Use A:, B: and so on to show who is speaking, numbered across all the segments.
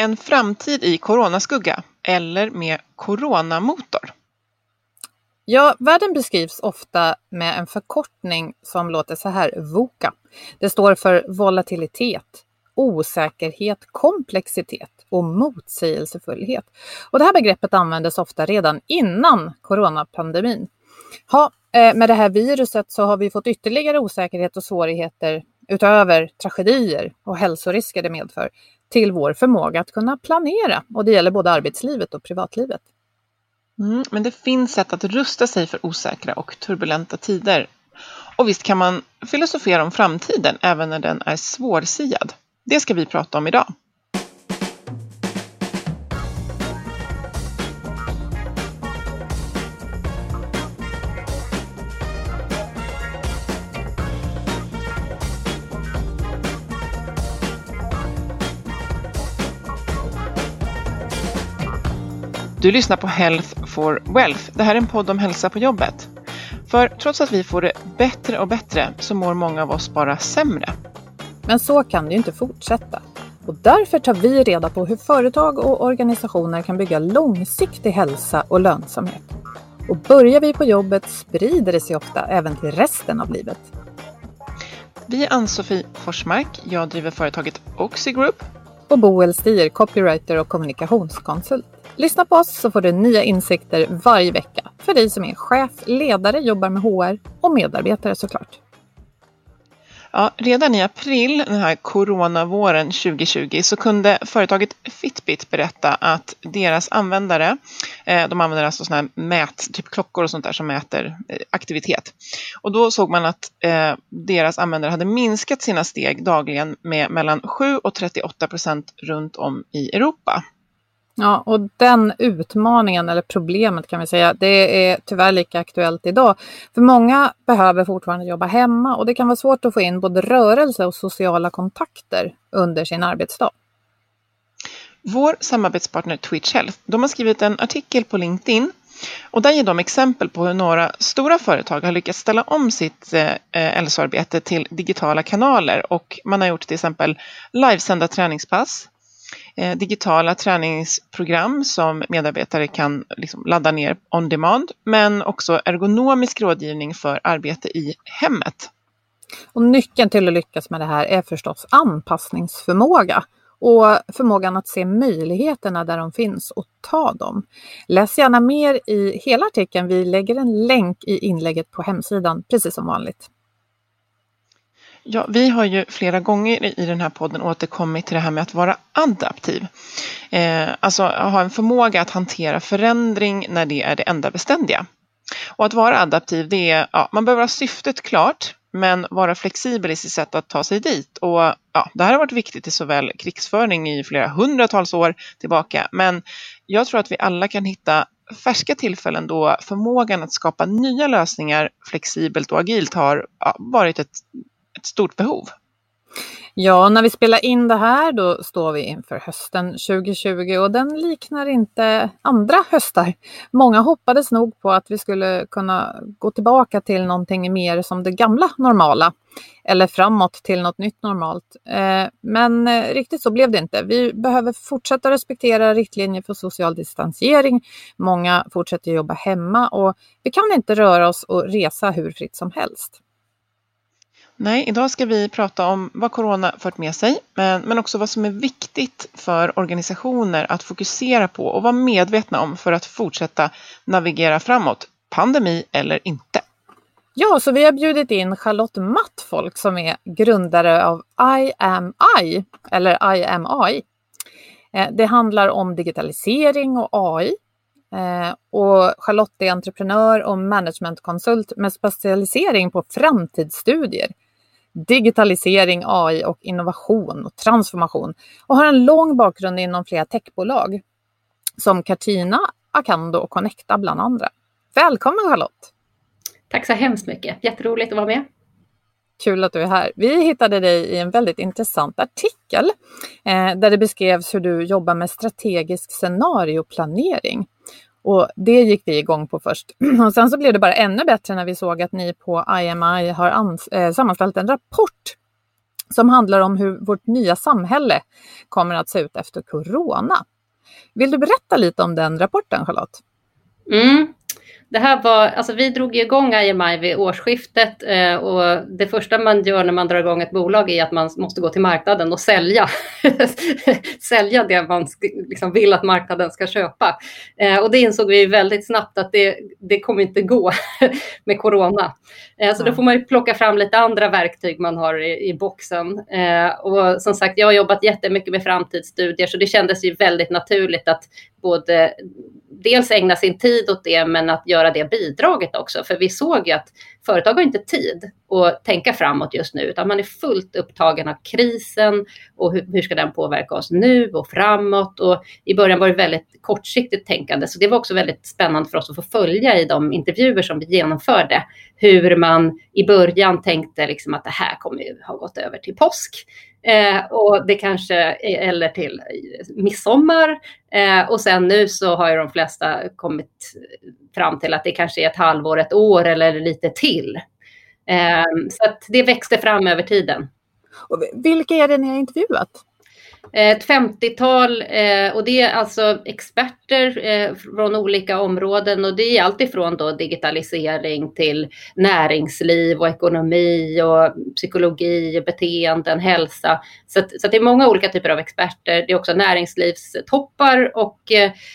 A: En framtid i coronaskugga eller med coronamotor.
B: Ja, världen beskrivs ofta med en förkortning som låter så här, VOCA. Det står för volatilitet, osäkerhet, komplexitet och motsägelsefullhet. Och det här begreppet användes ofta redan innan coronapandemin. Ha, eh, med det här viruset så har vi fått ytterligare osäkerhet och svårigheter utöver tragedier och hälsorisker det medför till vår förmåga att kunna planera. Och det gäller både arbetslivet och privatlivet.
A: Mm, men det finns sätt att rusta sig för osäkra och turbulenta tider. Och visst kan man filosofera om framtiden även när den är svårsiad. Det ska vi prata om idag. Du lyssnar på Health for Wealth. Det här är en podd om hälsa på jobbet. För trots att vi får det bättre och bättre så mår många av oss bara sämre.
B: Men så kan det ju inte fortsätta. Och därför tar vi reda på hur företag och organisationer kan bygga långsiktig hälsa och lönsamhet. Och börjar vi på jobbet sprider det sig ofta även till resten av livet.
A: Vi är Ann-Sofie Forsmark. Jag driver företaget Oxy Group.
B: Och Boel Stier, copywriter och kommunikationskonsult. Lyssna på oss så får du nya insikter varje vecka för dig som är chef, ledare, jobbar med HR och medarbetare såklart.
A: Ja, redan i april, den här coronavåren 2020, så kunde företaget Fitbit berätta att deras användare, eh, de använder alltså sådana här mät, typ klockor och sånt där som mäter eh, aktivitet. Och då såg man att eh, deras användare hade minskat sina steg dagligen med mellan 7 och 38 procent runt om i Europa.
B: Ja, och den utmaningen eller problemet kan vi säga, det är tyvärr lika aktuellt idag. För många behöver fortfarande jobba hemma och det kan vara svårt att få in både rörelse och sociala kontakter under sin arbetsdag.
A: Vår samarbetspartner Twitch Health, de har skrivit en artikel på LinkedIn och där ger de exempel på hur några stora företag har lyckats ställa om sitt eh, eh hälsoarbete till digitala kanaler och man har gjort till exempel livesända träningspass, Eh, digitala träningsprogram som medarbetare kan liksom ladda ner on demand, men också ergonomisk rådgivning för arbete i hemmet.
B: Och nyckeln till att lyckas med det här är förstås anpassningsförmåga och förmågan att se möjligheterna där de finns och ta dem. Läs gärna mer i hela artikeln. Vi lägger en länk i inlägget på hemsidan, precis som vanligt.
A: Ja, vi har ju flera gånger i den här podden återkommit till det här med att vara adaptiv. Eh, alltså ha en förmåga att hantera förändring när det är det enda beständiga. Och att vara adaptiv, det är, ja, man behöver ha syftet klart, men vara flexibel i sitt sätt att ta sig dit. Och ja, det här har varit viktigt i såväl krigsföring i flera hundratals år tillbaka, men jag tror att vi alla kan hitta färska tillfällen då förmågan att skapa nya lösningar flexibelt och agilt har ja, varit ett ett stort behov.
B: Ja, när vi spelar in det här då står vi inför hösten 2020 och den liknar inte andra höstar. Många hoppades nog på att vi skulle kunna gå tillbaka till någonting mer som det gamla normala eller framåt till något nytt normalt. Eh, men eh, riktigt så blev det inte. Vi behöver fortsätta respektera riktlinjer för social distansering. Många fortsätter jobba hemma och vi kan inte röra oss och resa hur fritt som helst.
A: Nej, idag ska vi prata om vad corona fört med sig, men, men också vad som är viktigt för organisationer att fokusera på och vara medvetna om för att fortsätta navigera framåt, pandemi eller inte.
B: Ja, så vi har bjudit in Charlotte Mattfolk som är grundare av I am I, eller I am AI. Eh, det handlar om digitalisering och AI. Eh, och Charlotte är entreprenör och managementkonsult med specialisering på framtidsstudier digitalisering, AI och innovation och transformation och har en lång bakgrund inom flera techbolag som Cartina, Acando och Connecta bland andra. Välkommen Charlotte!
C: Tack så hemskt mycket, jätteroligt att vara med.
B: Kul att du är här. Vi hittade dig i en väldigt intressant artikel eh, där det beskrevs hur du jobbar med strategisk scenarioplanering. Och det gick vi igång på först. Och sen så blev det bara ännu bättre när vi såg att ni på IMI har äh, sammanställt en rapport som handlar om hur vårt nya samhälle kommer att se ut efter corona. Vill du berätta lite om den rapporten, Charlotte?
C: Mm det här var, alltså vi drog igång IMI vid årsskiftet eh, och det första man gör när man drar igång ett bolag är att man måste gå till marknaden och sälja, sälja det man liksom vill att marknaden ska köpa. Eh, och det insåg vi väldigt snabbt att det, det kommer inte gå med corona. Eh, så då får man plocka fram lite andra verktyg man har i, i boxen. Eh, och som sagt, jag har jobbat jättemycket med framtidsstudier så det kändes ju väldigt naturligt att både dels ägna sin tid åt det men att göra det bidraget också. För vi såg ju att företag har inte tid att tänka framåt just nu utan man är fullt upptagen av krisen och hur, hur ska den påverka oss nu och framåt. Och I början var det väldigt kortsiktigt tänkande så det var också väldigt spännande för oss att få följa i de intervjuer som vi genomförde. Hur man i början tänkte liksom att det här kommer ju ha gått över till påsk. Eh, och det kanske, eller till midsommar. Eh, och sen nu så har ju de flesta kommit fram till att det kanske är ett halvår, ett år eller lite till. Eh, så att det växte fram över tiden.
B: Och vilka är det ni har intervjuat?
C: Eh, ett 50-tal eh, och det är alltså experter eh, från olika områden och det är alltifrån då digitalisering till näringsliv och ekonomi och psykologi, beteenden, hälsa. Så, att, så att det är många olika typer av experter. Det är också näringslivstoppar och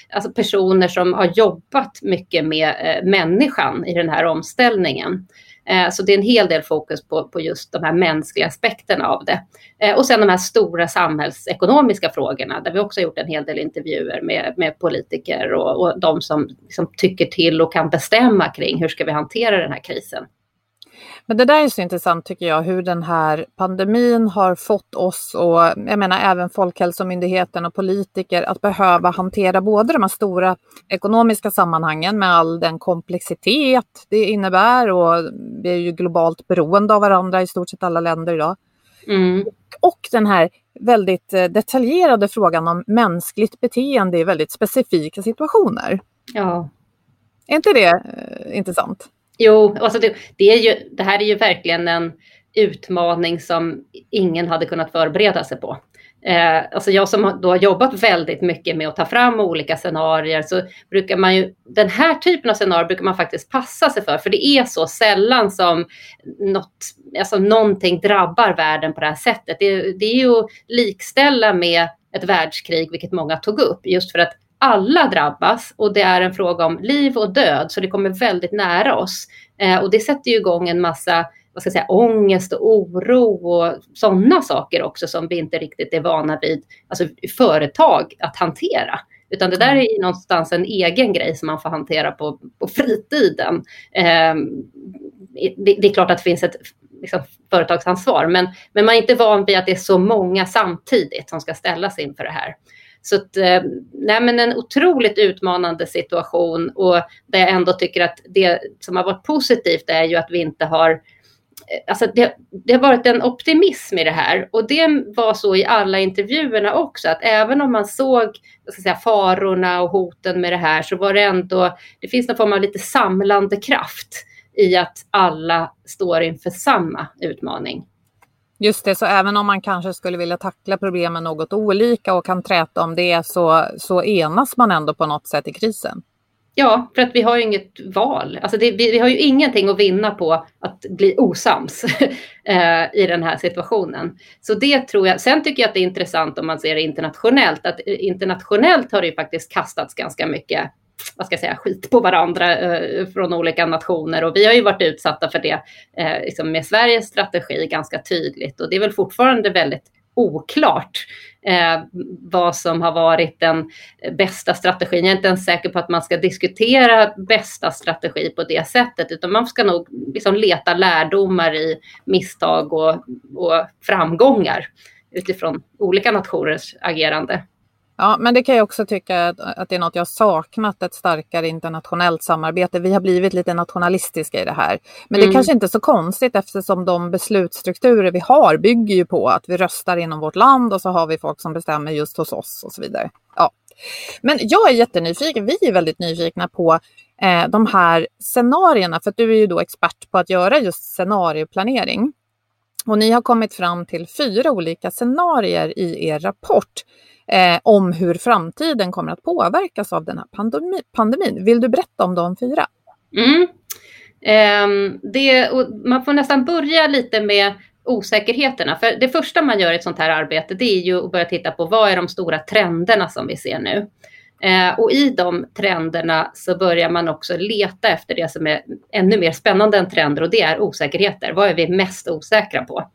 C: alltså personer som har jobbat mycket med människan i den här omställningen. Eh, så det är en hel del fokus på, på just de här mänskliga aspekterna av det. Eh, och sen de här stora samhällsekonomiska frågorna där vi också har gjort en hel del intervjuer med, med politiker och, och de som liksom tycker till och kan bestämma kring hur ska vi hantera den här krisen.
B: Men det där är så intressant tycker jag, hur den här pandemin har fått oss och jag menar även Folkhälsomyndigheten och politiker att behöva hantera både de här stora ekonomiska sammanhangen med all den komplexitet det innebär och vi är ju globalt beroende av varandra i stort sett alla länder idag. Mm. Och den här väldigt eh, detaljerade frågan om mänskligt beteende i väldigt specifika situationer.
C: Ja.
B: Är inte det eh, intressant?
C: Jo, alltså det, det, är ju, det här är ju verkligen en utmaning som ingen hade kunnat förbereda sig på. Eh, alltså jag som då har jobbat väldigt mycket med att ta fram olika scenarier så brukar man ju, den här typen av scenarier brukar man faktiskt passa sig för, för det är så sällan som något, alltså någonting drabbar världen på det här sättet. Det, det är ju att likställa med ett världskrig, vilket många tog upp, just för att alla drabbas och det är en fråga om liv och död, så det kommer väldigt nära oss. Eh, och det sätter ju igång en massa vad ska jag säga, ångest och oro och sådana saker också som vi inte riktigt är vana vid, alltså företag att hantera. Utan det där är någonstans en egen grej som man får hantera på, på fritiden. Eh, det, det, är klart att det finns ett liksom, företagsansvar, men, men man är inte van vid att det är så många samtidigt som ska ställas inför det här. Så att, eh, nej, men en otroligt utmanande situation och där jag ändå tycker att det som har varit positivt är ju att vi inte har eh, Alltså det, det, har varit en optimism i det här och det var så i alla intervjuerna också att även om man såg ska säga, farorna och hoten med det här så var det ändå, det finns någon form av lite samlande kraft i att alla står inför samma utmaning.
B: Just det, så även om man kanske skulle vilja tackla problemen något olika och kan träta om det så, så enas man ändå på något sätt i krisen.
C: Ja, för att vi har ju inget val. Alltså det, vi, vi, har ju ingenting att vinna på att bli osams eh, i den här situationen. Så det tror jag. Sen tycker jag att det är intressant om man ser det internationellt. Att internationellt har det ju faktiskt kastats ganska mycket vad ska jag säga, skit på varandra eh, från olika nationer. Och vi har ju varit utsatta för det eh, liksom med Sveriges strategi ganska tydligt. Och det är väl fortfarande väldigt oklart eh, vad som har varit den bästa strategin. Jag är inte ens säker på att man ska diskutera bästa strategi på det sättet, utan man ska nog liksom leta lärdomar i misstag och, och framgångar utifrån olika nationers agerande.
B: Ja, men det kan jag också tycka att, att det är något jag saknat, ett starkare internationellt samarbete. Vi har blivit lite nationalistiska i det här. Men mm. det är kanske inte är så konstigt eftersom de beslutsstrukturer vi har bygger ju på att vi röstar inom vårt land och så har vi folk som bestämmer just hos oss och så vidare. Ja. Men jag är jättenyfiken, vi är väldigt nyfikna på eh, de här scenarierna, för att du är ju då expert på att göra just scenarioplanering. Och ni har kommit fram till fyra olika scenarier i er rapport eh, om hur framtiden kommer att påverkas av den här pandemi pandemin. Vill du berätta om de fyra?
C: Mm. Eh, det, man får nästan börja lite med osäkerheterna. För det första man gör i ett sånt här arbete det är ju att börja titta på vad är de stora trenderna som vi ser nu. Eh, och i de trenderna så börjar man också leta efter det som är ännu mer spännande än trender och det är osäkerheter. Vad är vi mest osäkra på?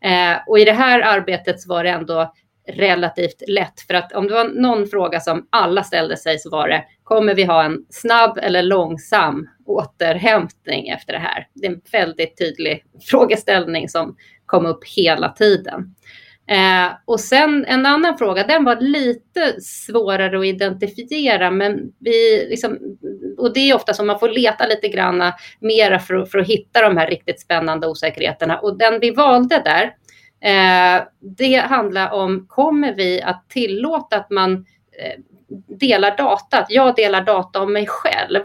C: Eh, och i det här arbetet så var det ändå relativt lätt. För att om det var någon fråga som alla ställde sig så var det, kommer vi ha en snabb eller långsam återhämtning efter det här? Det är en väldigt tydlig frågeställning som kom upp hela tiden. Eh, och sen en annan fråga, den var lite svårare att identifiera, men vi liksom, och det är ofta som man får leta lite granna mera för, för att hitta de här riktigt spännande osäkerheterna. Och den vi valde där, Eh, det handlar om, kommer vi att tillåta att man eh, delar data, att jag delar data om mig själv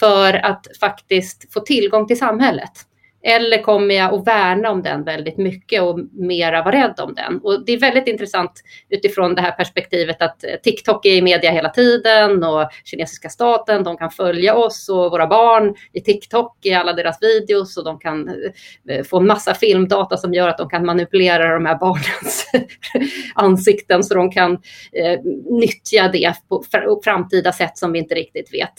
C: för att faktiskt få tillgång till samhället? Eller kommer jag att värna om den väldigt mycket och mera vara rädd om den? Och det är väldigt intressant utifrån det här perspektivet att eh, TikTok är i media hela tiden och kinesiska staten, de kan följa oss och våra barn i TikTok i alla deras videos och de kan eh, få en massa filmdata som gör att de kan manipulera de här barnens ansikten så de kan eh, nyttja det på framtida sätt som vi inte riktigt vet.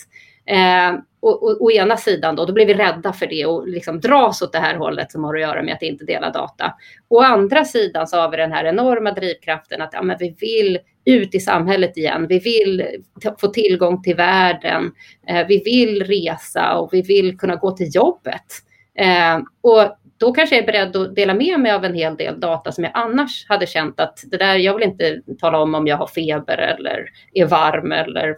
C: Eh, och, och, å ena sidan då, då blir vi rädda för det och liksom dras åt det här hållet som har att göra med att inte dela data. Å andra sidan så har vi den här enorma drivkraften att ja, men vi vill ut i samhället igen. Vi vill få tillgång till världen. Eh, vi vill resa och vi vill kunna gå till jobbet. Eh, och då kanske jag är beredd att dela med mig av en hel del data som jag annars hade känt att det där, jag vill inte tala om om jag har feber eller är varm eller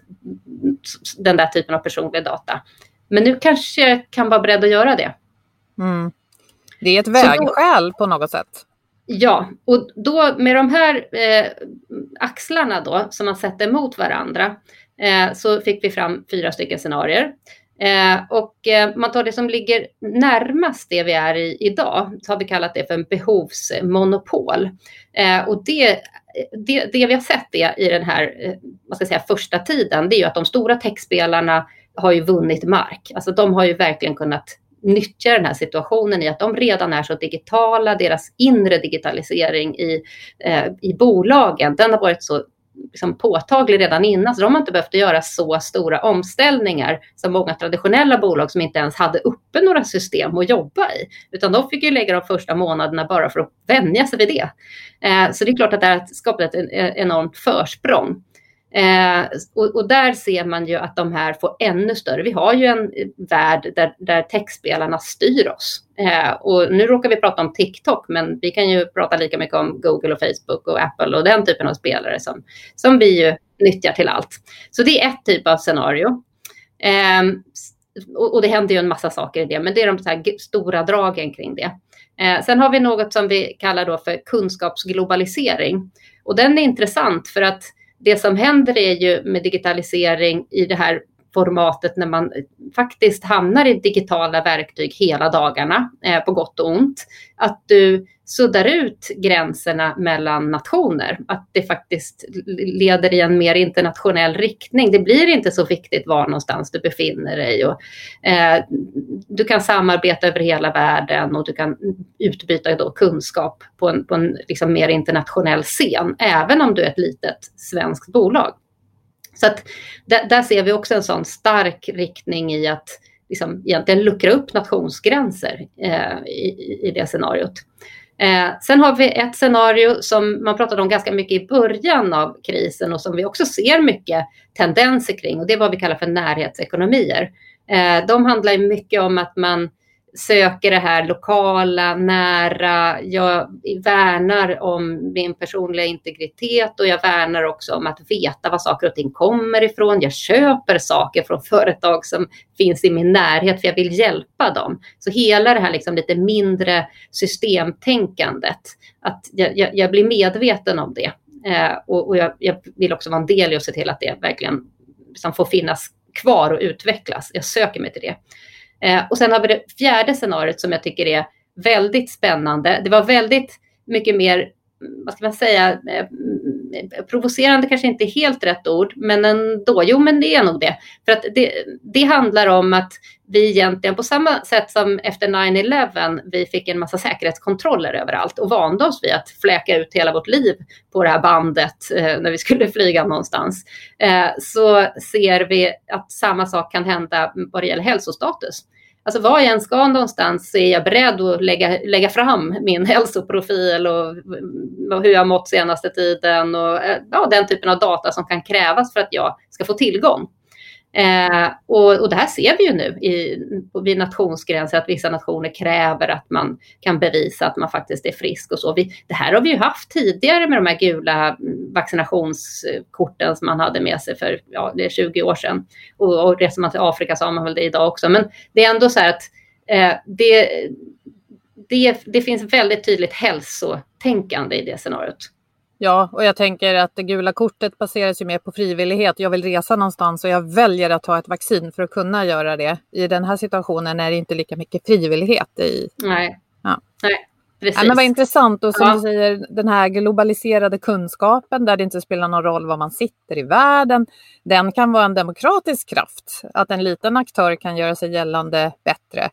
C: den där typen av personliga data. Men nu kanske jag kan vara beredd att göra det.
B: Mm. Det är ett vägskäl då, på något sätt.
C: Ja, och då med de här eh, axlarna då som man sätter mot varandra eh, så fick vi fram fyra stycken scenarier. Eh, och eh, man tar det som ligger närmast det vi är i idag, så har vi kallat det för en behovsmonopol. Eh, och det, det, det, vi har sett det i den här eh, vad ska jag säga, första tiden, det är ju att de stora techspelarna har ju vunnit mark. Alltså de har ju verkligen kunnat nyttja den här situationen i att de redan är så digitala, deras inre digitalisering i, eh, i bolagen, den har varit så liksom påtaglig redan innan, så de har inte behövt göra så stora omställningar som många traditionella bolag som inte ens hade uppe några system att jobba i, utan de fick ju lägga de första månaderna bara för att vänja sig vid det. Eh, så det är klart att det har skapat ett enormt försprång. Eh, och, och, där ser man ju att de här får ännu större. Vi har ju en värld där, där techspelarna styr oss. Eh, och nu råkar vi prata om TikTok, men vi kan ju prata lika mycket om Google och Facebook och Apple och den typen av spelare som, som vi ju nyttjar till allt. Så det är ett typ av scenario. Eh, och, och, det händer ju en massa saker i det, men det är de så stora dragen kring det. Eh, sen har vi något som vi kallar då för kunskapsglobalisering. Och den är intressant för att det som händer är ju med digitalisering i det här formatet när man faktiskt hamnar i digitala verktyg hela dagarna, eh, på gott och ont. Att du suddar ut gränserna mellan nationer, att det faktiskt leder i en mer internationell riktning. Det blir inte så viktigt var någonstans du befinner dig. Och, eh, du kan samarbeta över hela världen och du kan utbyta då kunskap på en, på en liksom mer internationell scen, även om du är ett litet svenskt bolag. Så att där, där ser vi också en sån stark riktning i att liksom, egentligen luckra upp nationsgränser eh, i, i det scenariot. Eh, sen har vi ett scenario som man pratade om ganska mycket i början av krisen och som vi också ser mycket tendenser kring och det är vad vi kallar för närhetsekonomier. Eh, de handlar mycket om att man söker det här lokala, nära. Jag värnar om min personliga integritet och jag värnar också om att veta var saker och ting kommer ifrån. Jag köper saker från företag som finns i min närhet för jag vill hjälpa dem. Så hela det här liksom lite mindre systemtänkandet, att jag, jag, jag blir medveten om det. Eh, och, och jag, jag, vill också vara en del i att se till att det verkligen liksom får finnas kvar och utvecklas. Jag söker mig till det. Eh, och sen har vi det fjärde scenariot som jag tycker är väldigt spännande. Det var väldigt mycket mer, vad ska man säga, eh, provocerande kanske inte är helt rätt ord, men ändå, jo men det är nog det. För att det, det handlar om att vi egentligen på samma sätt som efter 9-11 vi fick en massa säkerhetskontroller överallt och vande oss vid att fläka ut hela vårt liv på det här bandet eh, när vi skulle flyga någonstans. Eh, så ser vi att samma sak kan hända vad det gäller hälsostatus. Alltså var jag än ska någonstans så är jag beredd att lägga, lägga fram min hälsoprofil och, och hur jag mått senaste tiden och eh, ja, den typen av data som kan krävas för att jag ska få tillgång. Eh, och, och det här ser vi ju nu i, vid nationsgränser att vissa nationer kräver att man kan bevisa att man faktiskt är frisk och så. Vi, det här har vi ju haft tidigare med de här gula mm, vaccinationskorten som man hade med sig för ja, det är 20 år sedan. Och, och reser man till Afrika så har man väl det idag också. Men det är ändå så här att eh, det, det, det finns väldigt tydligt hälsotänkande i det scenariot.
B: Ja, och jag tänker att det gula kortet baseras ju mer på frivillighet. Jag vill resa någonstans och jag väljer att ta ett vaccin för att kunna göra det. I den här situationen är det inte lika mycket frivillighet i.
C: Nej. Ja. Nej. Precis.
B: Ja, men vad intressant och som ja. du säger den här globaliserade kunskapen där det inte spelar någon roll var man sitter i världen. Den kan vara en demokratisk kraft. Att en liten aktör kan göra sig gällande bättre.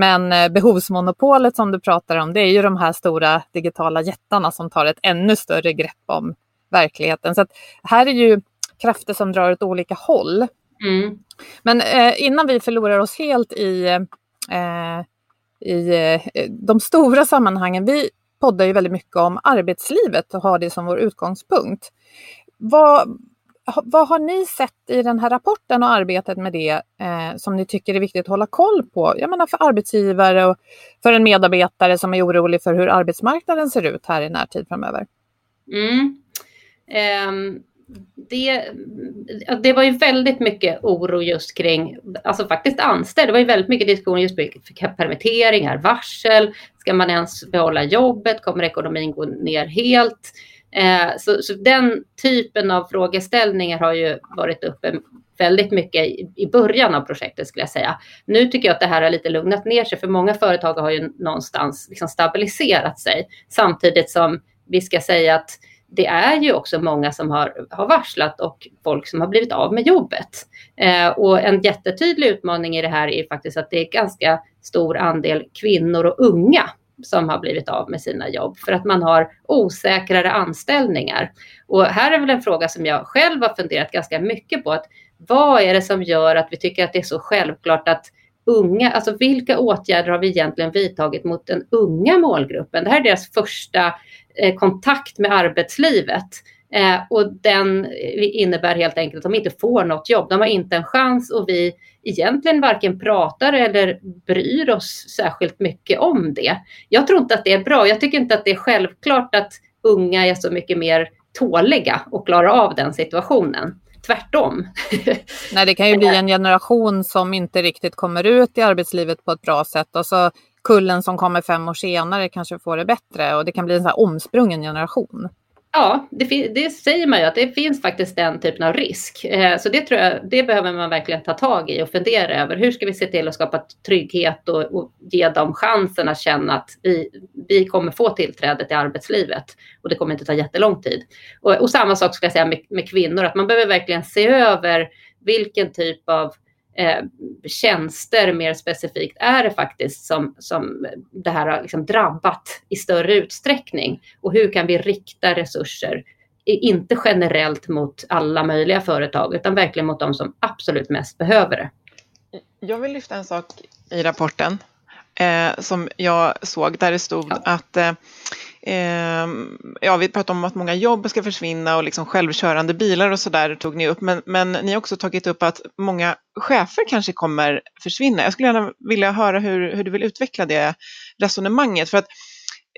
B: Men eh, behovsmonopolet som du pratar om, det är ju de här stora digitala jättarna som tar ett ännu större grepp om verkligheten. Så här är ju krafter som drar åt olika håll. Mm. Men eh, innan vi förlorar oss helt i, eh, i eh, de stora sammanhangen, vi poddar ju väldigt mycket om arbetslivet och har det som vår utgångspunkt. Vad, vad har ni sett i den här rapporten och arbetet med det eh, som ni tycker är viktigt att hålla koll på? Jag menar för arbetsgivare och för en medarbetare som är orolig för hur arbetsmarknaden ser ut här i närtid framöver. Mm.
C: Um, det, det var ju väldigt mycket oro just kring, alltså faktiskt anställd. Det var ju väldigt mycket diskussion just kring permitteringar, varsel. Ska man ens behålla jobbet? Kommer ekonomin gå ner helt? Eh, så, så, den typen av frågeställningar har ju varit uppe väldigt mycket i, i början av projektet skulle jag säga. Nu tycker jag att det här har lite lugnat ner sig för många företag har ju någonstans liksom stabiliserat sig samtidigt som vi ska säga att det är ju också många som har, har varslat och folk som har blivit av med jobbet. Eh, och en jättetydlig utmaning i det här är faktiskt att det är ganska stor andel kvinnor och unga som har blivit av med sina jobb för att man har osäkrare anställningar. Och här är väl en fråga som jag själv har funderat ganska mycket på. Att vad är det som gör att vi tycker att det är så självklart att unga, alltså vilka åtgärder har vi egentligen vidtagit mot den unga målgruppen? Det här är deras första eh, kontakt med arbetslivet. Eh, och den innebär helt enkelt att de inte får något jobb. De har inte en chans och vi egentligen varken pratar eller bryr oss särskilt mycket om det. Jag tror inte att det är bra. Jag tycker inte att det är självklart att unga är så mycket mer tåliga och klarar av den situationen. Tvärtom.
B: Nej, det kan ju bli en generation som inte riktigt kommer ut i arbetslivet på ett bra sätt och så kullen som kommer fem år senare kanske får det bättre och det kan bli en så här omsprungen generation.
C: Ja, det, det, säger man ju att det finns faktiskt den typen av risk. Eh, så det tror jag, det behöver man verkligen ta tag i och fundera över. Hur ska vi se till att skapa trygghet och, och ge dem chansen att känna att vi, vi kommer få tillträde till arbetslivet och det kommer inte ta jättelång tid. Och, och samma sak ska jag säga med, med kvinnor, att man behöver verkligen se över vilken typ av eh, tjänster mer specifikt är det faktiskt som, som det här har liksom drabbat i större utsträckning? Och hur kan vi rikta resurser, inte generellt mot alla möjliga företag, utan verkligen mot de som absolut mest behöver det?
A: Jag vill lyfta en sak i rapporten eh, som jag såg där det stod ja. att eh, Eh, ja, vi pratade om att många jobb ska försvinna och liksom självkörande bilar och sådär tog ni upp. Men, men ni har också tagit upp att många chefer kanske kommer försvinna. Jag skulle gärna vilja höra hur, hur du vill utveckla det resonemanget. För att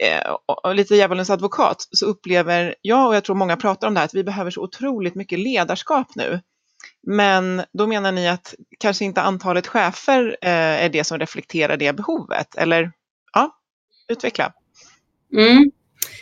A: eh, och lite djävulens advokat så upplever jag och jag tror många pratar om det här att vi behöver så otroligt mycket ledarskap nu. Men då menar ni att kanske inte antalet chefer eh, är det som reflekterar det behovet? Eller ja, utveckla.
C: Mm.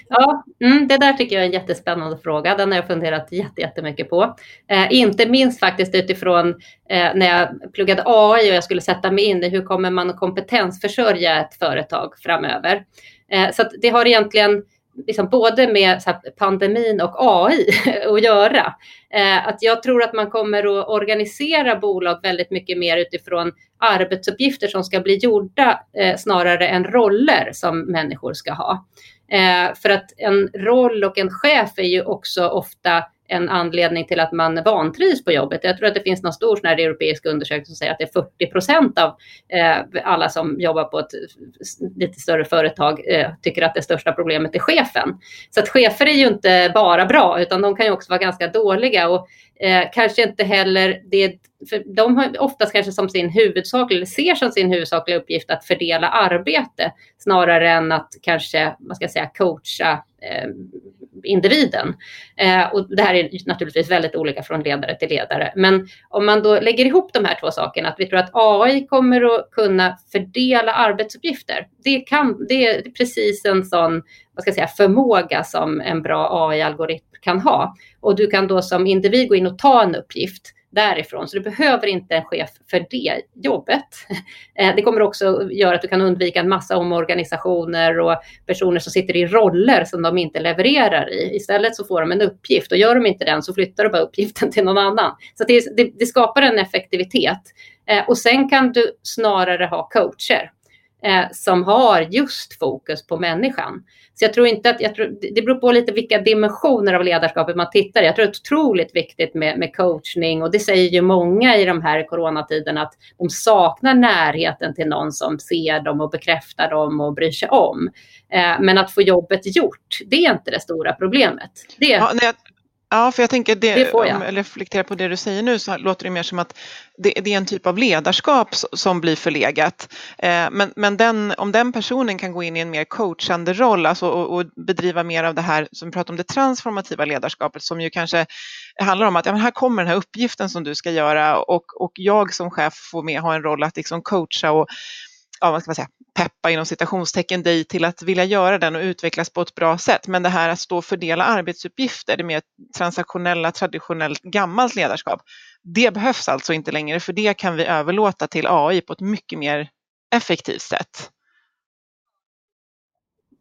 C: Ja, mm, det där tycker jag är en jättespännande fråga. Den har jag funderat jättemycket på. Eh, inte minst faktiskt utifrån eh, när jag pluggade AI och jag skulle sätta mig in i hur kommer man att kompetensförsörja ett företag framöver. Eh, så det har egentligen liksom både med pandemin och AI att göra. Eh, att jag tror att man kommer att organisera bolag väldigt mycket mer utifrån arbetsuppgifter som ska bli gjorda eh, snarare än roller som människor ska ha. Eh, för att en roll och en chef är ju också ofta en anledning till att man vantrivs på jobbet. Jag tror att det finns någon stor sån här europeisk undersökning som säger att det är 40 procent av eh, alla som jobbar på ett lite större företag eh, tycker att det största problemet är chefen. Så att chefer är ju inte bara bra, utan de kan ju också vara ganska dåliga och eh, kanske inte heller det för de har oftast kanske som sin huvudsakliga, eller ser som sin huvudsakliga uppgift att fördela arbete snarare än att kanske, vad ska jag säga, coacha eh, individen. Eh, och det här är naturligtvis väldigt olika från ledare till ledare. Men om man då lägger ihop de här två sakerna, att vi tror att AI kommer att kunna fördela arbetsuppgifter. Det, kan, det är precis en sån vad ska jag säga, förmåga som en bra AI-algoritm kan ha. Och du kan då som individ gå in och ta en uppgift därifrån. Så du behöver inte en chef för det jobbet. Eh, det kommer också göra att du kan undvika en massa omorganisationer och personer som sitter i roller som de inte levererar i. Istället så får de en uppgift och gör de inte den så flyttar du bara uppgiften till någon annan. Så det, det, det skapar en effektivitet. Eh, och sen kan du snarare ha coacher eh, som har just fokus på människan. Så jag tror inte att, jag tror, det beror på lite vilka dimensioner av ledarskapet man tittar i. Jag tror det är otroligt viktigt med, med coachning och det säger ju många i de här coronatiderna att de saknar närheten till någon som ser dem och bekräftar dem och bryr sig om. Eh, men att få jobbet gjort, det är inte det stora problemet. Det,
A: ja, nej, Ja, för jag tänker, det, det om jag reflekterar på det du säger nu så låter det mer som att det, det är en typ av ledarskap som blir förlegat. Eh, men men den, om den personen kan gå in i en mer coachande roll alltså, och, och, bedriva mer av det här som vi pratar om, det transformativa ledarskapet som ju kanske handlar om att ja, men här kommer den här uppgiften som du ska göra och, och jag som chef får med ha en roll att liksom coacha och ja, vad ska man säga, peppa inom citationstecken dig till att vilja göra den och utvecklas på ett bra sätt. Men det här att stå och fördela arbetsuppgifter, det mer transaktionella, traditionellt gammalt ledarskap, det behövs alltså inte längre för det kan vi överlåta till AI på ett mycket mer effektivt sätt.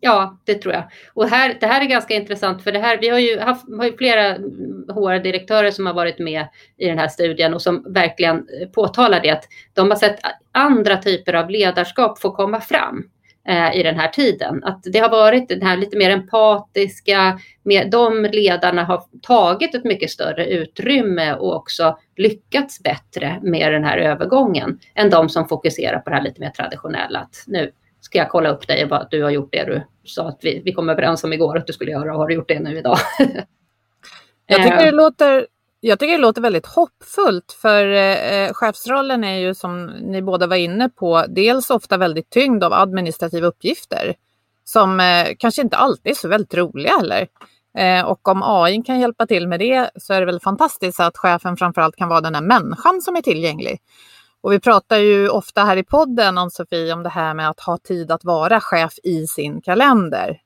C: Ja, det tror jag. Och här, det här är ganska intressant för det här, vi har ju haft har ju flera HR-direktörer som har varit med i den här studien och som verkligen eh, påtalar det att de har sett andra typer av ledarskap få komma fram eh, i den här tiden. Att det har varit den här lite mer empatiska, med, de ledarna har tagit ett mycket större utrymme och också lyckats bättre med den här övergången än de som fokuserar på det här lite mer traditionella. Att nu ska jag kolla upp dig och bara att du har gjort det du sa att vi, vi kom överens om igår att du skulle göra och har du gjort det nu idag?
B: jag, tycker det eh. låter, jag tycker det låter väldigt hoppfullt för eh, chefsrollen är ju som ni båda var inne på dels ofta väldigt tyngd av administrativa uppgifter som eh, kanske inte alltid är så väldigt roliga heller. Eh, och om AI kan hjälpa till med det så är det väl fantastiskt att chefen framförallt kan vara den där människan som är tillgänglig. Och vi pratar ju ofta här i podden, Ann-Sofie, om det här med att ha tid att vara chef i sin kalender.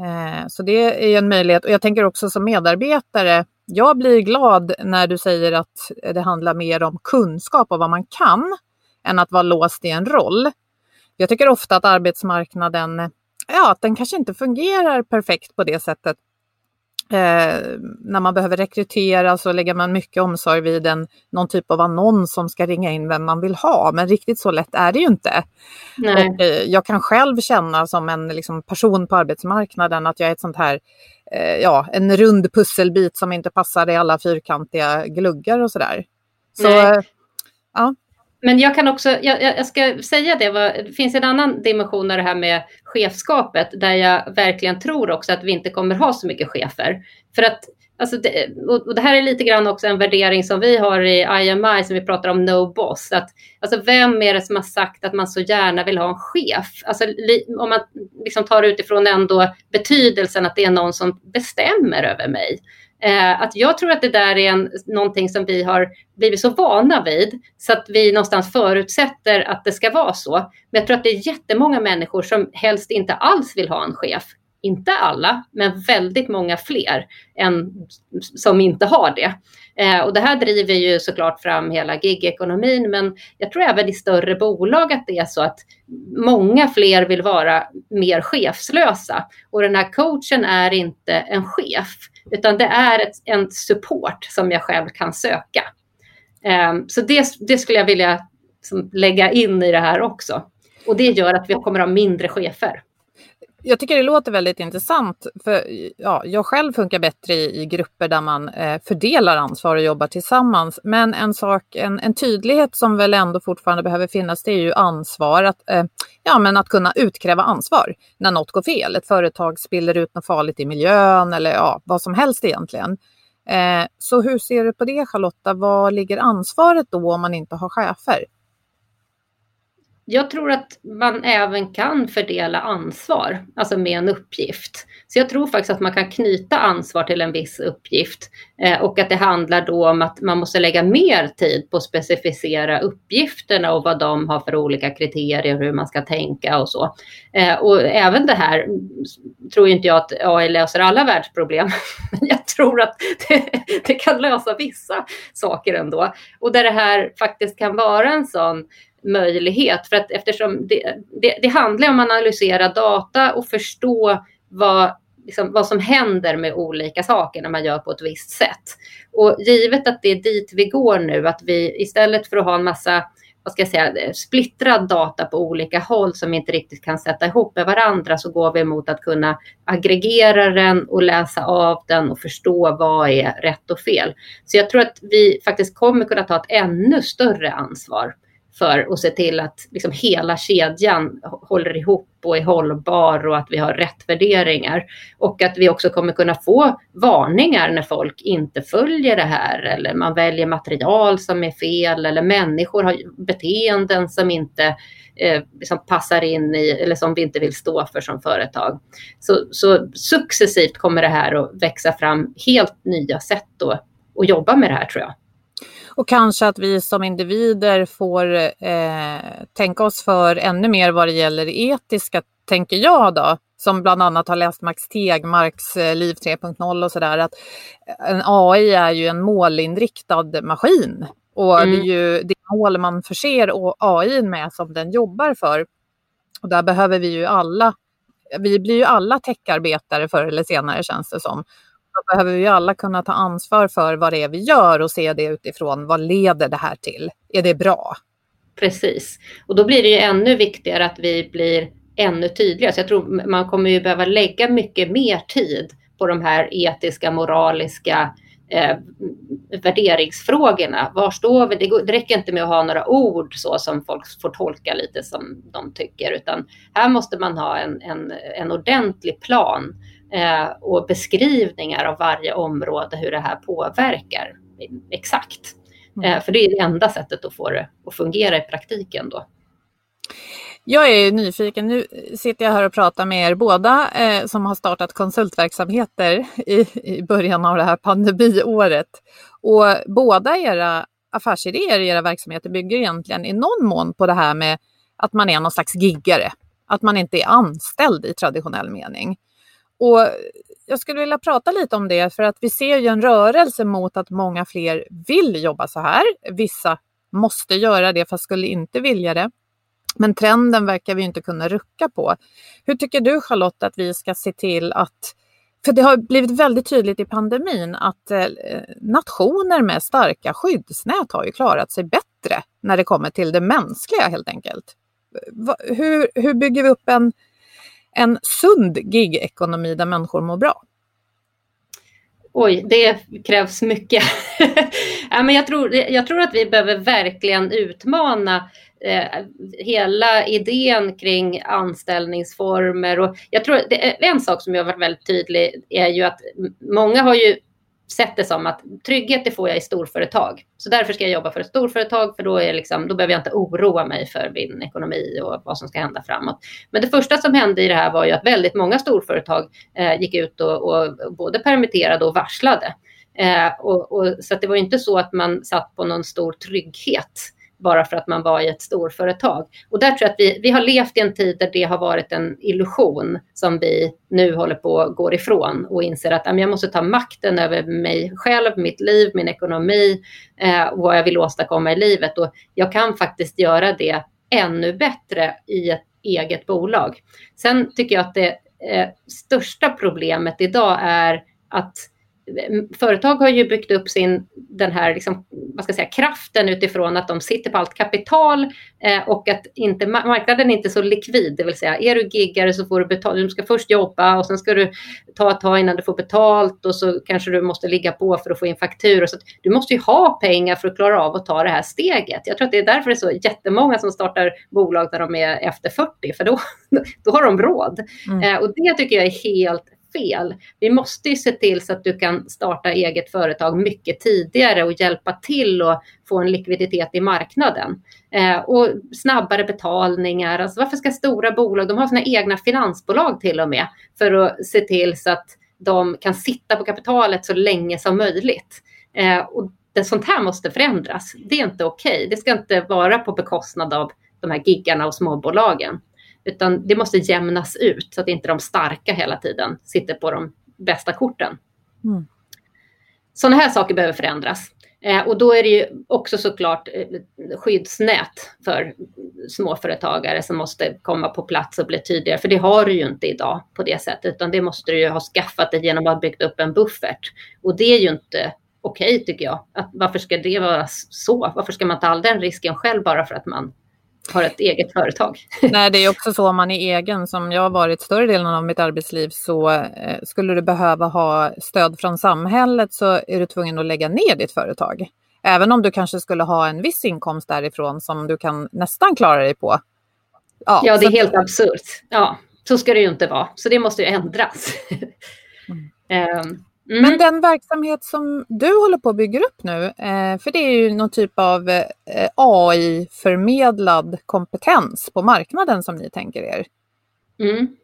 B: Eh, så det är en möjlighet. Och jag tänker också som medarbetare, jag blir glad när du säger att det handlar mer om kunskap och vad man kan än att vara låst i en roll. Jag tycker ofta att arbetsmarknaden, ja, att den kanske inte fungerar perfekt på det sättet Eh, när man behöver rekrytera så lägger man mycket omsorg vid en, någon typ av annons som ska ringa in vem man vill ha. Men riktigt så lätt är det ju inte. Och, eh, jag kan själv känna som en liksom, person på arbetsmarknaden att jag är ett sånt här, eh, ja, en rund pusselbit som inte passar i alla fyrkantiga gluggar och sådär. Så,
C: ja. Men jag kan också, jag, jag ska säga det, det finns en annan dimension av det här med chefskapet där jag verkligen tror också att vi inte kommer ha så mycket chefer. För att Alltså det, och det här är lite grann också en värdering som vi har i IMI som vi pratar om no boss. Att, alltså vem är det som har sagt att man så gärna vill ha en chef? Alltså, om man liksom tar utifrån ändå betydelsen att det är någon som bestämmer över mig. Eh, att jag tror att det där är en, någonting som vi har blivit så vana vid så att vi någonstans förutsätter att det ska vara så. Men jag tror att det är jättemånga människor som helst inte alls vill ha en chef. Inte alla, men väldigt många fler än som inte har det. Eh, och det här driver ju såklart fram hela gigekonomin, men jag tror även i större bolag att det är så att många fler vill vara mer chefslösa. Och den här coachen är inte en chef, utan det är ett, en support som jag själv kan söka. Ehm, så det, det, skulle jag vilja som, lägga in i det här också. Och det gör att vi kommer att ha mindre chefer
B: jag tycker det låter väldigt intressant. För ja, jag själv funkar bättre i, i grupper där man eh, fördelar ansvar och jobbar tillsammans. Men en sak, en, en, tydlighet som väl ändå fortfarande behöver finnas, det är ju ansvar. Att, eh, ja, men att kunna utkräva ansvar när något går fel. Ett företag spiller ut något farligt i miljön eller ja, vad som helst egentligen. Eh, så hur ser du på det Charlotta? Var ligger ansvaret då om man inte har chefer?
C: Jag tror att man även kan fördela ansvar, alltså med en uppgift. Så jag tror faktiskt att man kan knyta ansvar till en viss uppgift eh, och att det handlar då om att man måste lägga mer tid på att specificera uppgifterna och vad de har för olika kriterier, hur man ska tänka och så. Eh, och även det här tror inte jag att AI löser alla världsproblem, men jag tror att det, det kan lösa vissa saker ändå. Och där det här faktiskt kan vara en sån möjlighet. För att eftersom det, det, det handlar om att analysera data och förstå vad, liksom, vad som händer med olika saker när man gör på ett visst sätt. Och givet att det är dit vi går nu, att vi istället för att ha en massa vad ska jag säga, splittrad data på olika håll som vi inte riktigt kan sätta ihop med varandra så går vi mot att kunna aggregera den och läsa av den och förstå vad är rätt och fel. Så jag tror att vi faktiskt kommer kunna ta ett ännu större ansvar för att se till att liksom hela kedjan håller ihop och är hållbar och att vi har rätt värderingar. Och att vi också kommer kunna få varningar när folk inte följer det här eller man väljer material som är fel eller människor har beteenden som inte eh, liksom passar in i eller som vi inte vill stå för som företag. Så, så successivt kommer det här att växa fram helt nya sätt då att jobba med det här tror jag.
B: Och kanske att vi som individer får eh, tänka oss för ännu mer vad det gäller det etiska, tänker jag då, som bland annat har läst Max Tegmarks eh, Liv 3.0 och sådär, att en AI är ju en målinriktad maskin. Och mm. det är ju det mål man förser AI med som den jobbar för. Och där behöver vi ju alla, vi blir ju alla techarbetare förr eller senare känns det som. Då behöver vi alla kunna ta ansvar för vad det är vi gör och se det utifrån vad leder det här till? Är det bra?
C: Precis, och då blir det ju ännu viktigare att vi blir ännu tydligare. Så jag tror man kommer ju behöva lägga mycket mer tid på de här etiska, moraliska eh, värderingsfrågorna. Var står vi? Det, går, det räcker inte med att ha några ord så som folk får tolka lite som de tycker, utan här måste man ha en, en, en ordentlig plan eh, och beskrivningar av varje område, hur det här påverkar exakt. Mm. Eh, för det är det enda sättet att få det att fungera i praktiken då.
B: Jag är nyfiken. Nu sitter jag här och pratar med er båda eh, som har startat konsultverksamheter i, i början av det här pandemiåret. Och båda era affärsidéer i era verksamheter bygger egentligen i någon mån på det här med att man är någon slags giggare, att man inte är anställd i traditionell mening. Och jag skulle vilja prata lite om det för att vi ser ju en rörelse mot att många fler vill jobba så här. Vissa måste göra det fast skulle inte vilja det. Men trenden verkar vi inte kunna rucka på. Hur tycker du Charlotte att vi ska se till att för det har blivit väldigt tydligt i pandemin att eh, nationer med starka skyddsnät har ju klarat sig bättre när det kommer till det mänskliga helt enkelt. Hur, hur bygger vi upp en, en sund gigekonomi där människor mår bra?
C: Oj, det krävs mycket. ja, men jag, tror, jag tror att vi behöver verkligen utmana eh, hela idén kring anställningsformer. Och jag tror det, en sak som jag har varit väldigt tydlig är ju att många har ju sett det som att trygghet det får jag i storföretag. Så därför ska jag jobba för ett storföretag för då, är liksom, då behöver jag inte oroa mig för min ekonomi och vad som ska hända framåt. Men det första som hände i det här var ju att väldigt många storföretag eh, gick ut och, och, både permitterade och varslade. Eh, och, och, så det var inte så att man satt på någon stor trygghet bara för att man var i ett storföretag. Och där tror jag att vi, vi har levt i en tid där det har varit en illusion som vi nu håller på att gå ifrån och inser att ah, jag måste ta makten över mig själv, mitt liv, min ekonomi eh, och vad jag vill åstadkomma i livet. Och jag kan faktiskt göra det ännu bättre i ett eget bolag. Sen tycker jag att det eh, största problemet idag är att företag har ju byggt upp sin, den här liksom, vad ska jag säga, kraften utifrån att de sitter på allt kapital eh, och att inte, marknaden är inte så likvid. Det vill säga, är du giggare så får du betalt. Du ska först jobba och sen ska du ta ett tag innan du får betalt och så kanske du måste ligga på för att få in fakturor. Så du måste ju ha pengar för att klara av att ta det här steget. Jag tror att det är därför det är så jättemånga som startar bolag när de är efter 40, för då, då har de råd. Mm. Eh, och det tycker jag är helt fel. Vi måste ju se till så att du kan starta eget företag mycket tidigare och hjälpa till att få en likviditet i marknaden. Eh, och snabbare betalningar. Alltså varför ska stora bolag, de har sina egna finansbolag till och med, för att se till så att de kan sitta på kapitalet så länge som möjligt. Eh, och det, sånt här måste förändras. Det är inte okej. Okay. Det ska inte vara på bekostnad av de här giggarna och småbolagen. Utan det måste jämnas ut så att inte de starka hela tiden sitter på de bästa korten. Mm. Sådana här saker behöver förändras. Eh, och då är det ju också såklart eh, skyddsnät för småföretagare som måste komma på plats och bli tydligare. För det har du ju inte idag på det sättet, utan det måste du ju ha skaffat dig genom att ha byggt upp en buffert. Och det är ju inte okej okay, tycker jag. Att, varför ska det vara så? Varför ska man ta all den risken själv bara för att man har ett eget företag.
B: Nej, det är också så om man är egen, som jag har varit större delen av mitt arbetsliv, så eh, skulle du behöva ha stöd från samhället så är du tvungen att lägga ner ditt företag. Även om du kanske skulle ha en viss inkomst därifrån som du kan nästan klara dig på.
C: Ja, ja det är helt absurt. Ja, så ska det ju inte vara. Så det måste ju ändras.
B: Mm. um, Mm. Men den verksamhet som du håller på att bygga upp nu, eh, för det är ju någon typ av eh, AI-förmedlad kompetens på marknaden som ni tänker er.
C: Mm.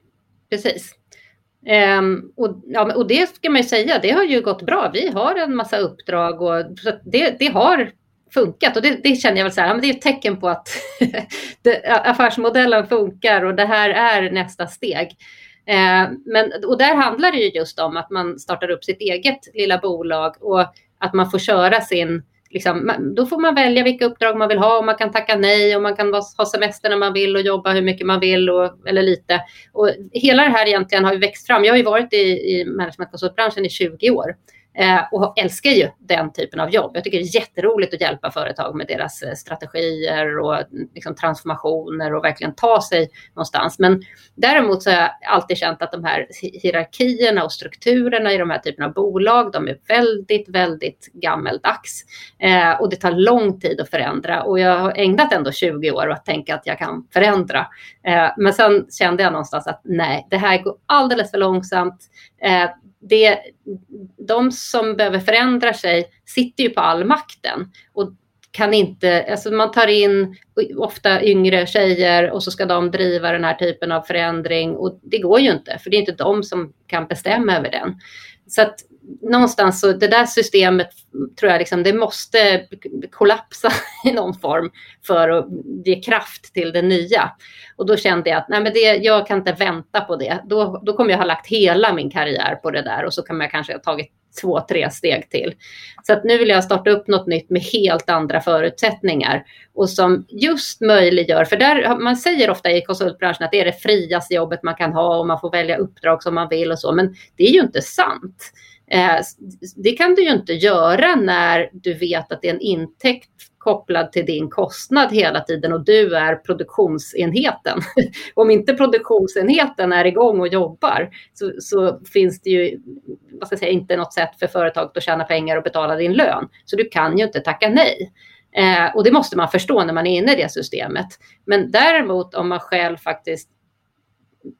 C: Precis. Um, och, ja, och det ska man ju säga, det har ju gått bra. Vi har en massa uppdrag och det, det har funkat och det, det, känner jag väl så här, men det är ett tecken på att det, affärsmodellen funkar och det här är nästa steg. Eh, men, och där handlar det ju just om att man startar upp sitt eget lilla bolag och att man får köra sin Liksom, då får man välja vilka uppdrag man vill ha och man kan tacka nej och man kan ha semester när man vill och jobba hur mycket man vill och, eller lite. Och hela det här egentligen har ju växt fram. Jag har ju varit i, i managementkonsultbranschen i 20 år Eh, och älskar ju den typen av jobb. Jag tycker det är jätteroligt att hjälpa företag med deras eh, strategier och mm, liksom, transformationer och verkligen ta sig någonstans. Men däremot så har jag alltid känt att de här hierarkierna och strukturerna i de här typerna av bolag, de är väldigt, väldigt gammeldags. Eh, och det tar lång tid att förändra och jag har ägnat ändå 20 år att tänka att jag kan förändra. Eh, men sen kände jag någonstans att nej, det här går alldeles för långsamt. Eh, det, de som behöver förändra sig sitter ju på all makten och kan inte, alltså man tar in ofta yngre tjejer och så ska de driva den här typen av förändring och det går ju inte för det är inte de som kan bestämma över den. Så att någonstans så det där systemet tror jag liksom, det måste kollapsa i någon form för att ge kraft till det nya. Och då kände jag att nej men det, jag kan inte vänta på det. Då, då kommer jag ha lagt hela min karriär på det där och så kan jag kanske ha tagit två, tre steg till. Så att nu vill jag starta upp något nytt med helt andra förutsättningar och som just möjliggör, för där, man säger ofta i konsultbranschen att det är det friaste jobbet man kan ha och man får välja uppdrag som man vill och så, men det är ju inte sant. Eh, det kan du ju inte göra när du vet att det är en intäkt kopplad till din kostnad hela tiden och du är produktionsenheten. Om inte produktionsenheten är igång och jobbar så, så finns det ju vad ska jag säga, inte något sätt för företaget att tjäna pengar och betala din lön. Så du kan ju inte tacka nej. Eh, och det måste man förstå när man är inne i det systemet. Men däremot om man själv faktiskt